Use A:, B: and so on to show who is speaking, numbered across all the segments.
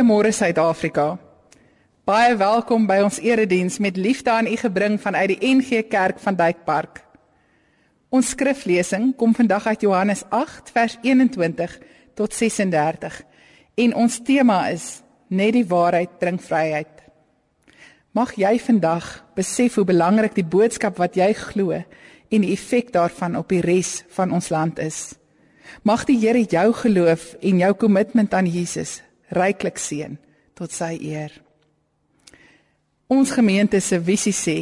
A: Goeiemôre Suid-Afrika. Baie welkom by ons erediens met liefde aan u gebring vanuit die NG Kerk van Duykpark. Ons skriflesing kom vandag uit Johannes 8 vers 21 tot 36 en ons tema is net die waarheid bring vryheid. Mag jy vandag besef hoe belangrik die boodskap wat jy glo en die effek daarvan op die res van ons land is. Mag die Here jou geloof en jou kommitment aan Jesus ryklik seën tot sy eer. Ons gemeente se visie sê: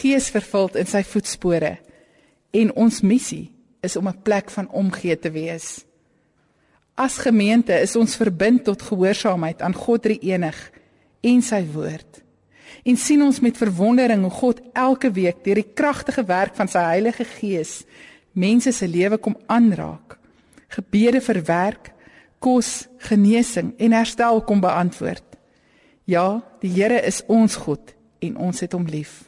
A: Gees vervuld in sy voetspore en ons missie is om 'n plek van omgee te wees. As gemeente is ons verbind tot gehoorsaamheid aan God drie enig en sy woord. En sien ons met verwondering hoe God elke week deur die kragtige werk van sy Heilige Gees mense se lewe kom aanraak. Gebede verwerk kos, genesing en herstel kom beantwoord. Ja, die Here is ons God en ons het hom lief.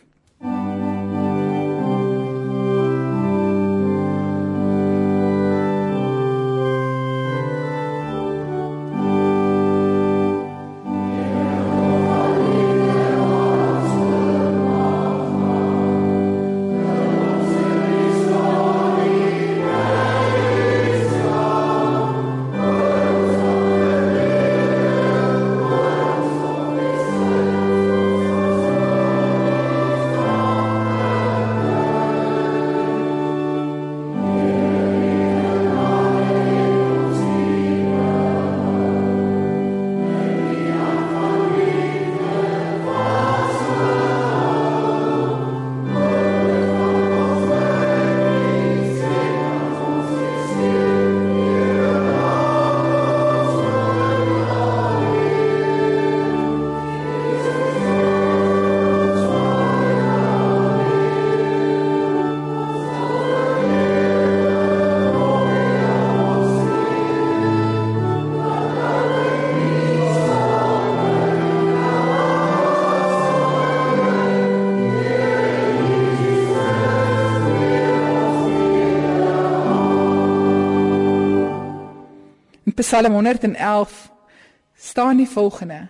A: Psalm 111 staan die volgende: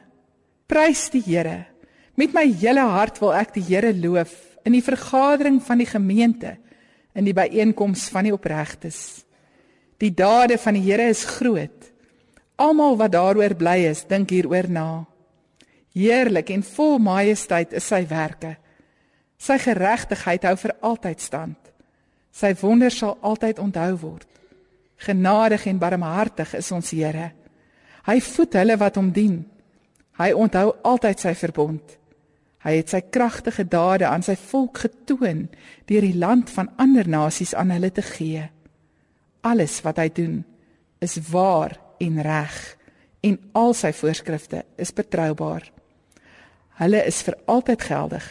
A: Prys die Here. Met my hele hart wil ek die Here loof in die vergadering van die gemeente, in die byeenkoms van die opregtes. Die dade van die Here is groot. Almal wat daaroor bly is, dink hieroor na. Heerlik en vol majesteit is sy werke. Sy geregtigheid hou vir altyd stand. Sy wonders sal altyd onthou word. Genadig en barmhartig is ons Here. Hy voed hulle wat hom dien. Hy onthou altyd sy verbond. Hy het sy kragtige dade aan sy volk getoon deur die land van ander nasies aan hulle te gee. Alles wat hy doen is waar en reg en al sy voorskrifte is betroubaar. Hulle is vir altyd geldig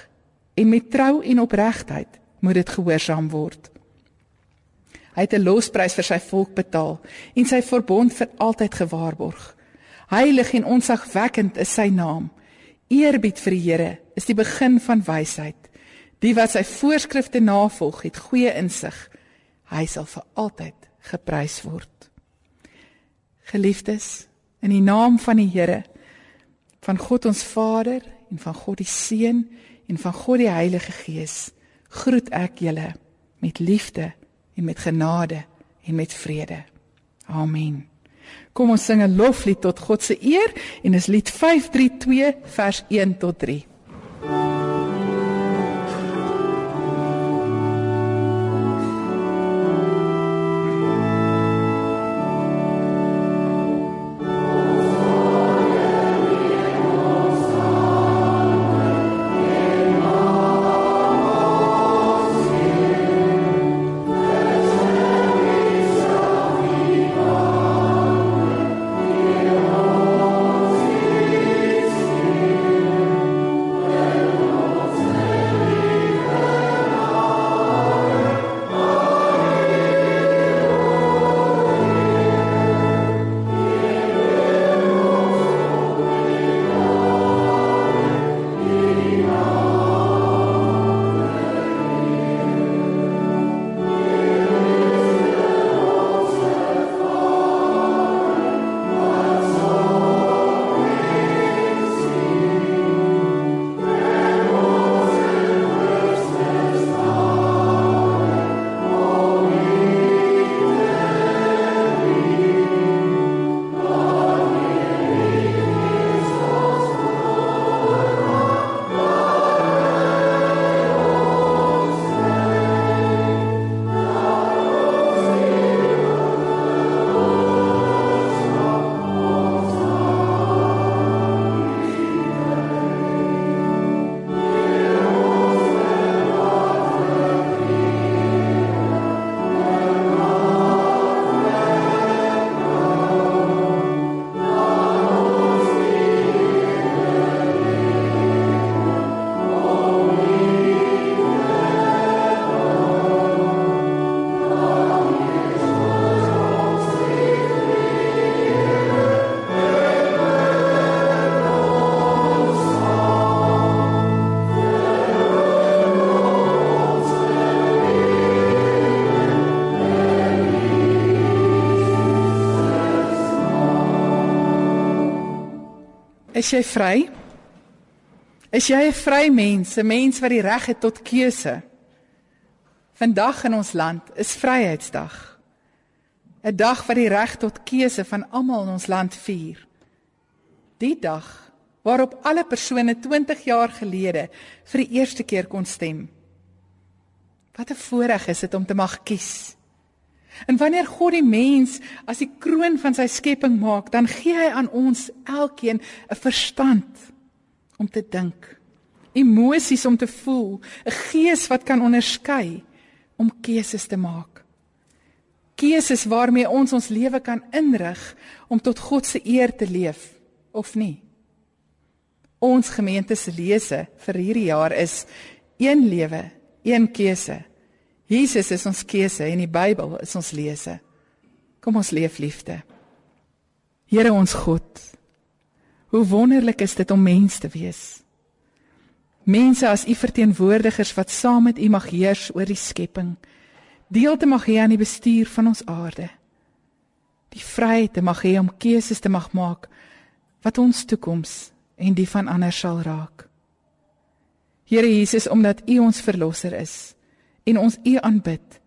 A: en met trou en opregtheid moet dit gehoorsaam word. Hy het 'n losprys vir sy volk betaal en sy verbond vir altyd gewaarborg. Heilig en onsagwekkend is sy naam. Eerbied vir die Here is die begin van wysheid. Die wat sy voorskrifte navolg, het goeie insig. Hy sal vir altyd geprys word. Geliefdes, in die naam van die Here, van God ons Vader en van God die Seun en van God die Heilige Gees, groet ek julle met liefde en met genade en met vrede. Amen. Kom ons sing 'n loflied tot God se eer en dis lied 532 vers 1 tot 3. Is jy vry? Is jy 'n vry mens, 'n mens wat die reg het tot keuse? Vandag in ons land is Vryheidsdag. 'n Dag wat die reg tot keuse van almal in ons land vier. Die dag waarop alle persone 20 jaar gelede vir die eerste keer kon stem. Wat 'n voorreg is dit om te mag kies. En wanneer God die mens as die kroon van sy skepping maak, dan gee hy aan ons elkeen 'n verstand om te dink, emosies om te voel, 'n gees wat kan onderskei om keuses te maak. Keuses waarmee ons ons lewe kan inrig om tot God se eer te leef of nie. Ons gemeente se lese vir hierdie jaar is een lewe, een keuse. Jesus is ons keuse en die Bybel is ons lese. Kom ons leef liefde. Here ons God. Hoe wonderlik is dit om mens te wees. Mense as u verteenwoordigers wat saam met u mag heers oor die skepping. Deel te mag hê aan die bestuur van ons aarde. Die vryheid te mag hê om keuses te mag maak wat ons toekoms en die van ander sal raak. Here Jesus, omdat u ons verlosser is, en ons U aanbid,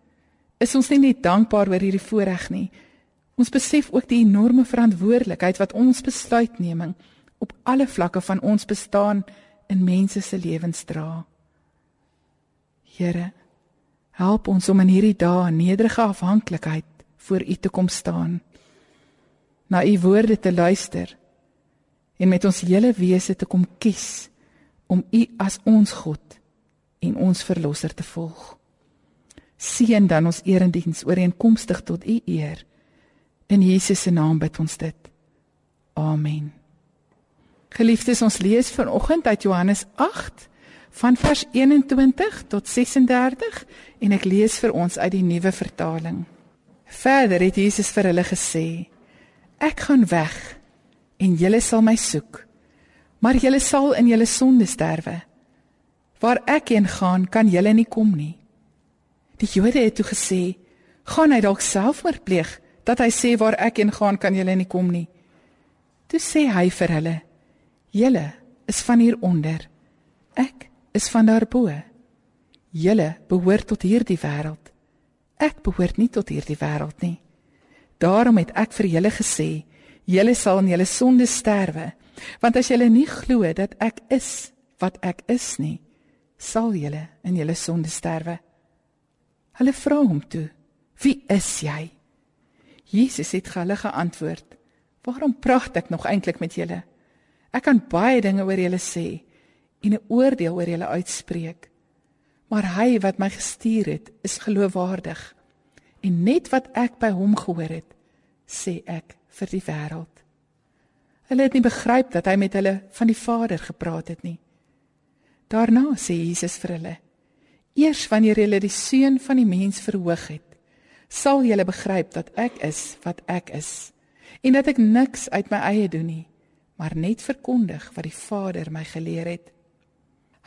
A: is ons nie net dankbaar oor hierdie voorreg nie. Ons besef ook die enorme verantwoordelikheid wat ons besluitneming op alle vlakke van ons bestaan in mense se lewens dra. Here, help ons om in hierdie dae nederige afhanklikheid voor U te kom staan. Na U woorde te luister en met ons hele wese te kom kies om U as ons God en ons verlosser te volg seën dan ons erediens ooreenkomstig tot u eer. In Jesus se naam bid ons dit. Amen. Geliefdes, ons lees vanoggend uit Johannes 8 van vers 21 tot 36 en ek lees vir ons uit die nuwe vertaling. Verder het Jesus vir hulle gesê: Ek gaan weg en julle sal my soek, maar julle sal in julle sonde sterwe. Waar ek heen gaan, kan julle nie kom nie. Die Jode het toe gesê: "Gaan hy dalk selfmoord pleeg dat hy sê waar ek heen gaan kan julle nie kom nie." Toe sê hy vir hulle: "Julle is van hier onder. Ek is van daarbo. Julle behoort tot hierdie wêreld. Ek behoort nie tot hierdie wêreld nie. Daarom het ek vir julle gesê: Julle sal in julle sonde sterwe, want as julle nie glo dat ek is wat ek is nie, sal julle in julle sonde sterwe." Hulle vra hom toe: "Wie is jy?" Jesus het hulle geantwoord: "Waarom praat ek nog eintlik met julle? Ek kan baie dinge oor julle sê en 'n oordeel oor julle uitspreek. Maar hy wat my gestuur het, is geloofwaardig. En net wat ek by hom gehoor het, sê ek vir die wêreld." Hulle het nie begryp dat hy met hulle van die Vader gepraat het nie. Daarna sê Jesus vir hulle: Eers wanneer jy die seun van die mens verhoog het, sal jy begryp dat ek is wat ek is en dat ek niks uit my eie doen nie, maar net verkondig wat die Vader my geleer het.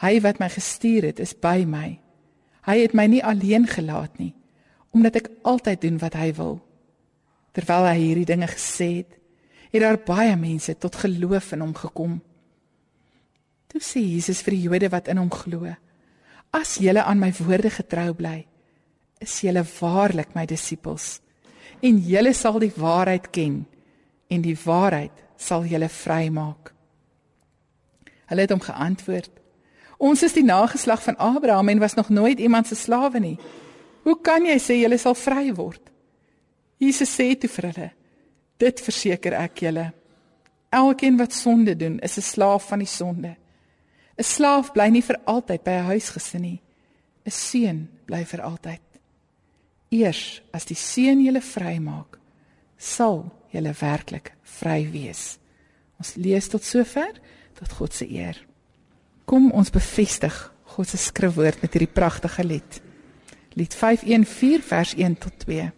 A: Hy wat my gestuur het, is by my. Hy het my nie alleen gelaat nie, omdat ek altyd doen wat hy wil. Terwyl hy hierdie dinge gesê het, het daar baie mense tot geloof in hom gekom. Toe sê Jesus vir die Jode wat in hom glo: As julle aan my woorde getrou bly, is julle waarlik my disippels en julle sal die waarheid ken en die waarheid sal julle vrymaak. Hulle het hom geantwoord: Ons is die nageslag van Abraham en was nog nooit iemand se slawe nie. Hoe kan jy sê julle sal vry word? Jesus sê toe vir hulle: Dit verseker ek julle. Elkeen wat sonde doen, is 'n slaaf van die sonde. 'n Slaaf bly nie vir altyd by 'n huisgesin nie. 'n Seun bly vir altyd. Eers as die Seun julle vrymaak, sal julle werklik vry wees. Ons lees tot sover tot God se eer. Kom ons bevestig God se skrifwoord met hierdie pragtige lied. Lied 514 vers 1 tot 2.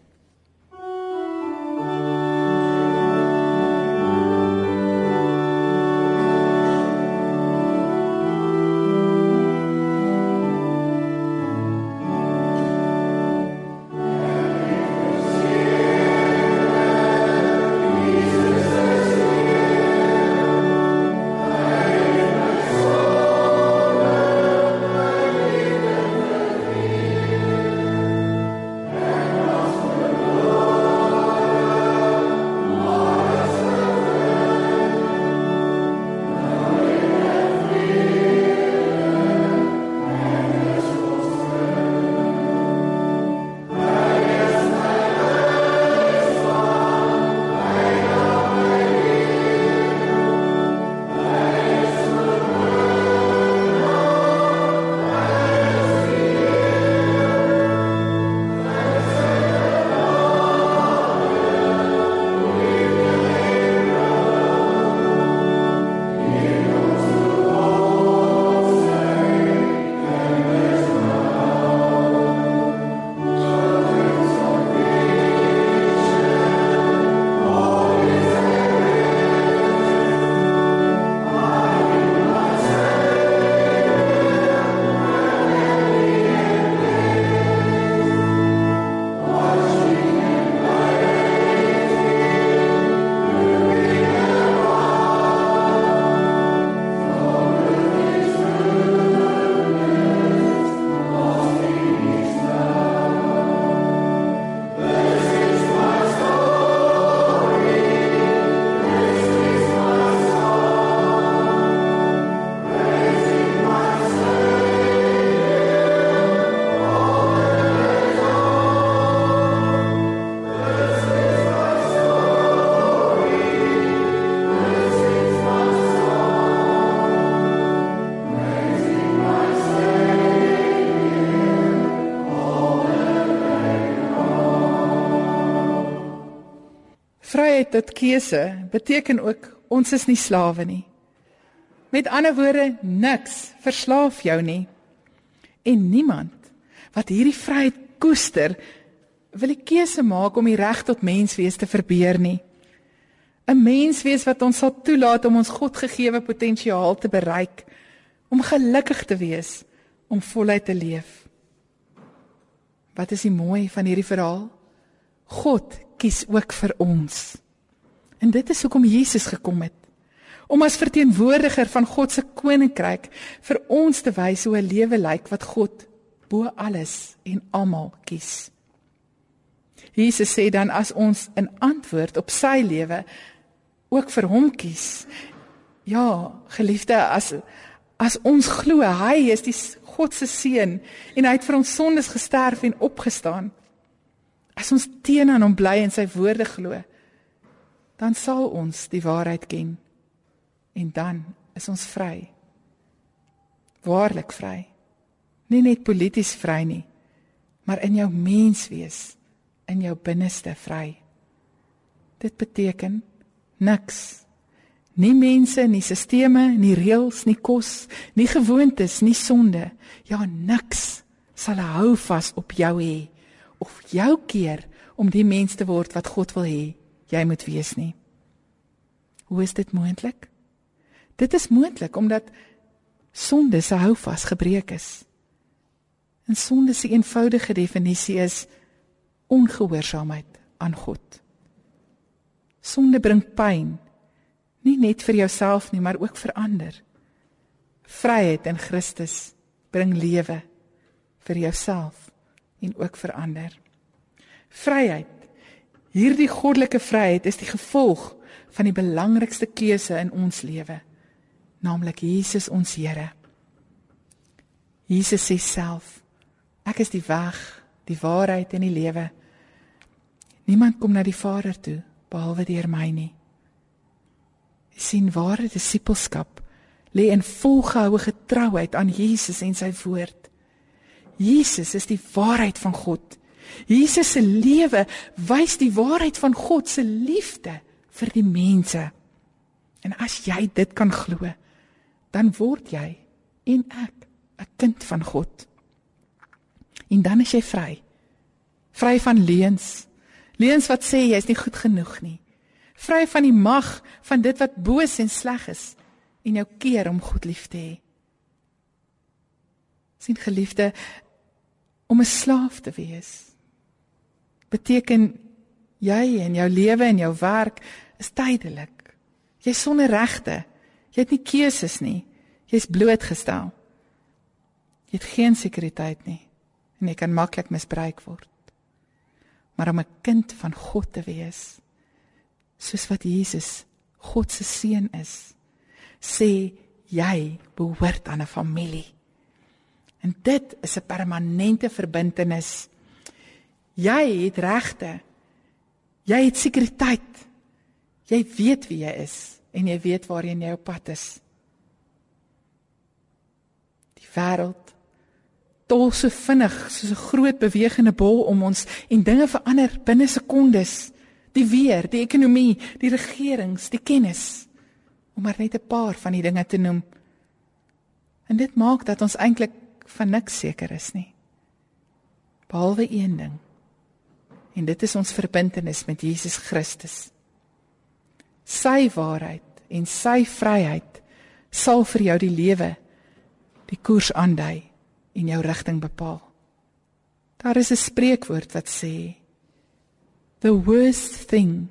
A: Vryheid tot keuse beteken ook ons is nie slawe nie. Met ander woorde, niks verslaaf jou nie. En niemand wat hierdie vryheid koester, wil die keuse maak om die reg tot menswees te verbeur nie. 'n Menswees wat ons sal toelaat om ons Godgegewe potensiaal te bereik, om gelukkig te wees, om voluit te leef. Wat is die mooi van hierdie verhaal? God kies ook vir ons. En dit is hoekom Jesus gekom het. Om as verteenwoordiger van God se koninkryk vir ons te wys hoe 'n lewe lyk wat God bo alles en almal kies. Jesus sê dan as ons in antwoord op sy lewe ook vir hom kies. Ja, geliefde, as as ons glo hy is die God se seun en hy het vir ons sondes gesterf en opgestaan. As ons teen aan hom bly en sy woorde glo, dan sal ons die waarheid ken en dan is ons vry. Waarlik vry. Nie net polities vry nie, maar in jou menswees, in jou binneste vry. Dit beteken niks Nie mense, nie sisteme, nie reëls, nie kos, nie gewoontes, nie sonde. Ja, niks sal hou vas op jou hê of jou keer om die mens te word wat God wil hê jy moet wees nie. Hoe is dit moontlik? Dit is moontlik omdat sonde se hou vas gebreek is. En sonde se eenvoudige definisie is ongehoorsaamheid aan God. Sonde bring pyn, nie net vir jouself nie, maar ook vir ander. Vryheid in Christus bring lewe vir jouself en ook vir ander. Vryheid. Hierdie goddelike vryheid is die gevolg van die belangrikste keuse in ons lewe, naamlik Jesus ons Here. Jesus sê self: Ek is die weg, die waarheid en die lewe. Niemand kom na die Vader toe behalwe deur my nie sien ware disippelskap lê in volgehoue getrouheid aan Jesus en sy woord. Jesus is die waarheid van God. Jesus se lewe wys die waarheid van God se liefde vir die mense. En as jy dit kan glo, dan word jy en ek 'n kind van God. En dan is jy vry. Vry van leuns. Leuns wat sê jy is nie goed genoeg nie vry van die mag van dit wat boos en sleg is en jou keer om God lief te hê. Sien geliefde, om 'n slaaf te wees beteken jy en jou lewe en jou werk is tydelik. Jy's sonder regte. Jy het nie keuses nie. Jy's blootgestel. Jy het geen sekuriteit nie en jy kan maklik misbruik word. Maar om 'n kind van God te wees, soos wat Jesus God se seun is, sê jy behoort aan 'n familie. En dit is 'n permanente verbintenis. Jy het regte. Jy het sekuriteit. Jy weet wie jy is en jy weet waarheen jy op pad is. Die wêreld tol so vinnig soos 'n groot bewegende bol om ons en dinge verander binne sekondes die weer, die ekonomie, die regerings, die kennis om maar net 'n paar van die dinge te noem. En dit maak dat ons eintlik van niks seker is nie. Behalwe een ding. En dit is ons verbintenis met Jesus Christus. Sy waarheid en sy vryheid sal vir jou die lewe die koers aandui en jou rigting bepaal. Daar is 'n spreekwoord wat sê The worst thing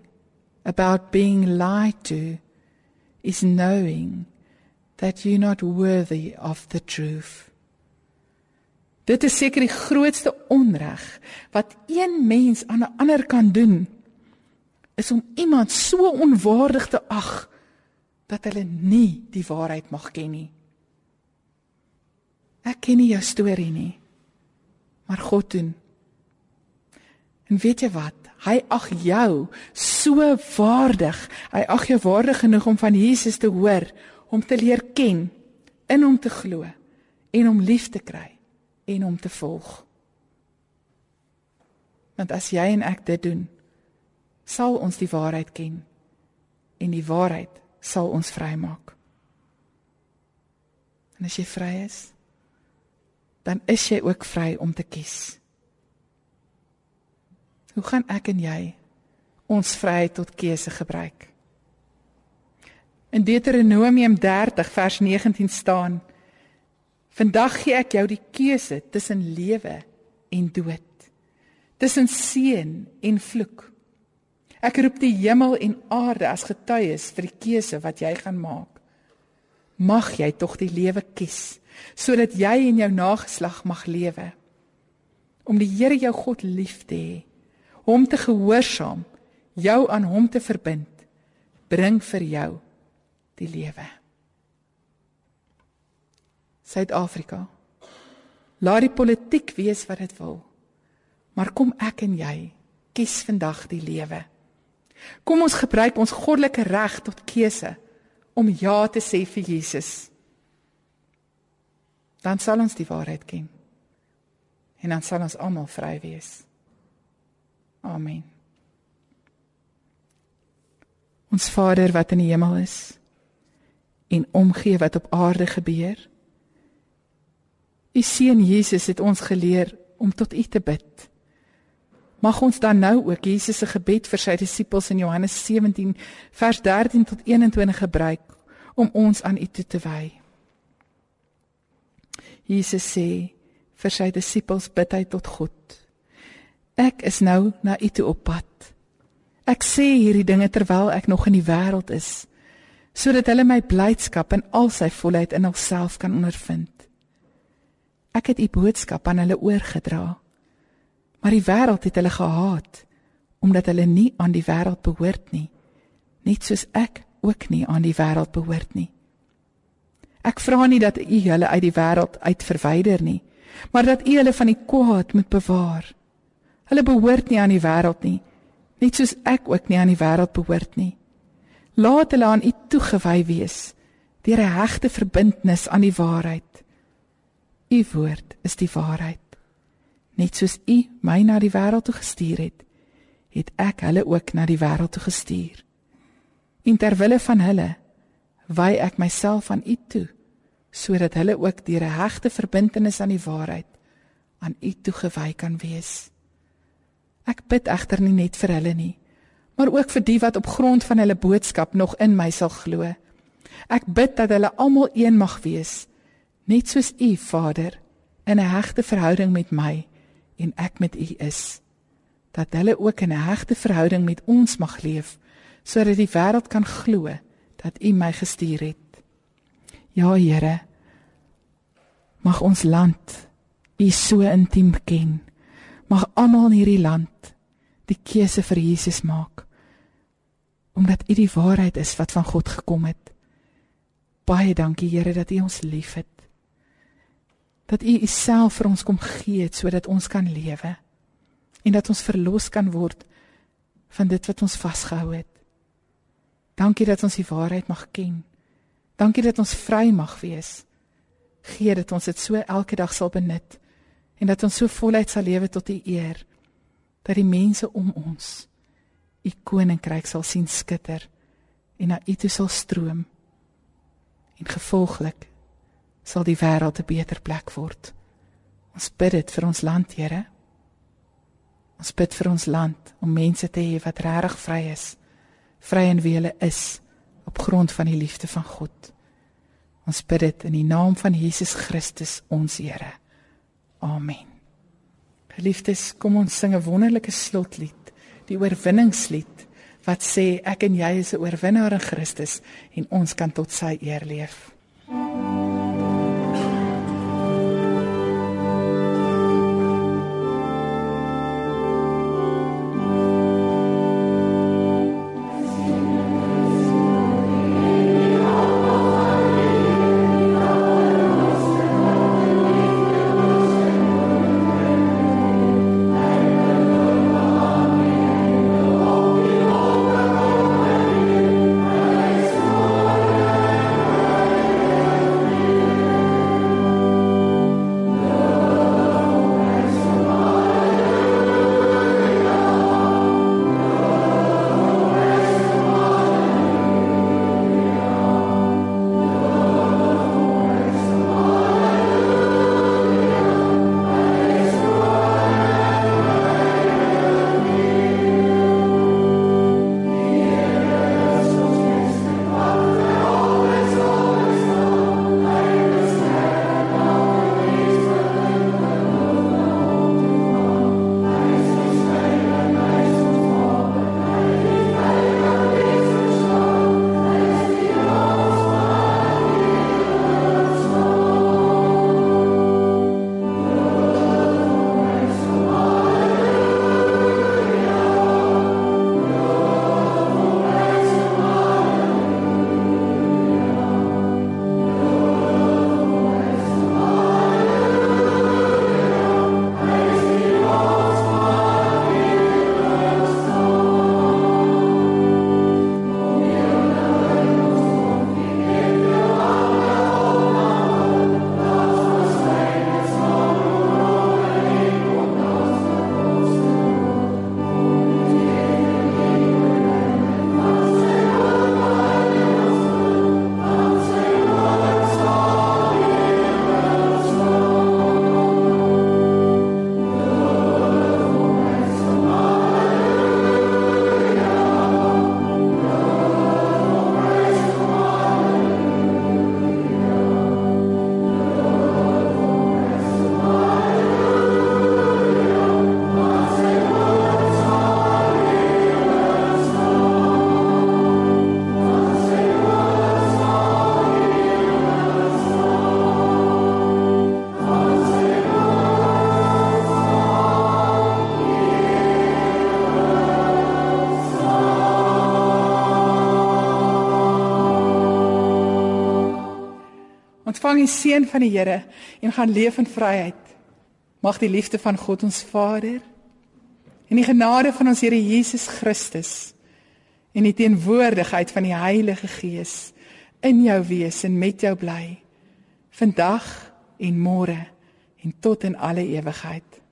A: about being lied to is knowing that you're not worthy of the truth. Dit is seker die grootste onreg wat een mens aan 'n ander kan doen is om iemand so onwaardig te ag dat hulle nie die waarheid mag ken nie. Ek ken nie jou storie nie, maar God doen. En weet jy wat? Hy ag jou so waardig. Hy ag jou waardig genoeg om van Jesus te hoor, om te leer ken, in hom te glo en hom lief te kry en hom te volg. Want as jy en ek dit doen, sal ons die waarheid ken en die waarheid sal ons vrymaak. En as jy vry is, dan is jy ook vry om te kies. Hoe gaan ek en jy ons vryheid tot keuse gebruik? In Deuteronomium 30 vers 19 staan: Vandag gee ek jou die keuse tussen lewe en dood, tussen seën en vloek. Ek roep die hemel en aarde as getuies vir die keuse wat jy gaan maak. Mag jy tog die lewe kies sodat jy en jou nageslag mag lewe. Om die Here jou God lief te hê, hom te gehoorsaam, jou aan hom te verbind, bring vir jou die lewe. Suid-Afrika. Laat die politiek wees wat dit wil. Maar kom ek en jy kies vandag die lewe. Kom ons gebruik ons goddelike reg tot keuse om ja te sê vir Jesus. Dan sal ons die waarheid ken. En dan sal ons almal vry wees. Amen. Ons Vader wat in die hemel is en omgee wat op aarde gebeur. U seun Jesus het ons geleer om tot U te bid. Mag ons dan nou ook Jesus se gebed vir sy disippels in Johannes 17 vers 13 tot 21 gebruik om ons aan U toe te wy. Jesus sê vir sy disippels bid hy tot God. Ek is nou na U toe op pad. Ek sê hierdie dinge terwyl ek nog in die wêreld is sodat hulle my blydskap in al sy volheid in hulself kan ondervind. Ek het U boodskap aan hulle oorgedra. Maar die wêreld het hulle gehaat omdat hulle nie aan die wêreld behoort nie, net soos ek ook nie aan die wêreld behoort nie. Ek vra nie dat U hulle uit die wêreld uit verwyder nie, maar dat U hulle van die kwaad moet bewaar. Hulle behoort nie aan die wêreld nie, net soos ek ook nie aan die wêreld behoort nie. Laat hulle aan U toegewy wees deur 'n hegte verbintenis aan die waarheid. U woord is die waarheid. Net soos U my na die wêreld toe gestuur het, het ek hulle ook na die wêreld toe gestuur. En ter wille van hulle wy ek myself aan U toe, sodat hulle ook deur 'n hegte verbintenis aan die waarheid aan U toegewy kan wees. Ek bid egter nie net vir hulle nie, maar ook vir die wat op grond van hulle boodskap nog in my sal glo. Ek bid dat hulle almal een mag wees, net soos U, Vader, in 'n hegte verhouding met my en ek met U is dat hulle ook in 'n hegte verhouding met ons mag leef sodat die wêreld kan glo dat U my gestuur het. Ja Here, mag ons land U so intiem ken. Mag almal in hierdie land die keuse vir Jesus maak omdat U die waarheid is wat van God gekom het. Baie dankie Here dat U ons liefhet dat U Uself vir ons kom gee het sodat ons kan lewe en dat ons verlos kan word van dit wat ons vasgehou het. Dankie dat ons die waarheid mag ken. Dankie dat ons vry mag wees. Gee dat ons dit so elke dag sal benut en dat ons so voluit sal lewe tot U eer dat die mense om ons U koninkryk sal sien skitter en na U toe sal stroom en gevolglik sal die wêreld 'n beter plek word. Ons bid dit vir ons land, Here. Ons bid vir ons land om mense te hê wat regtig vry is, vry in wie hulle is op grond van die liefde van God. Ons bid dit in die naam van Jesus Christus, ons Here. Amen. Geliefdes, kom ons sing 'n wonderlike slotlied, die oorwinningslied wat sê ek en jy is 'n oorwinnaar in Christus en ons kan tot sy eer leef. Ontvang die seën van die Here en gaan leef in vryheid. Mag die liefde van God ons Vader en die genade van ons Here Jesus Christus en die teenwoordigheid van die Heilige Gees in jou wees en met jou bly vandag en môre en tot in alle ewigheid.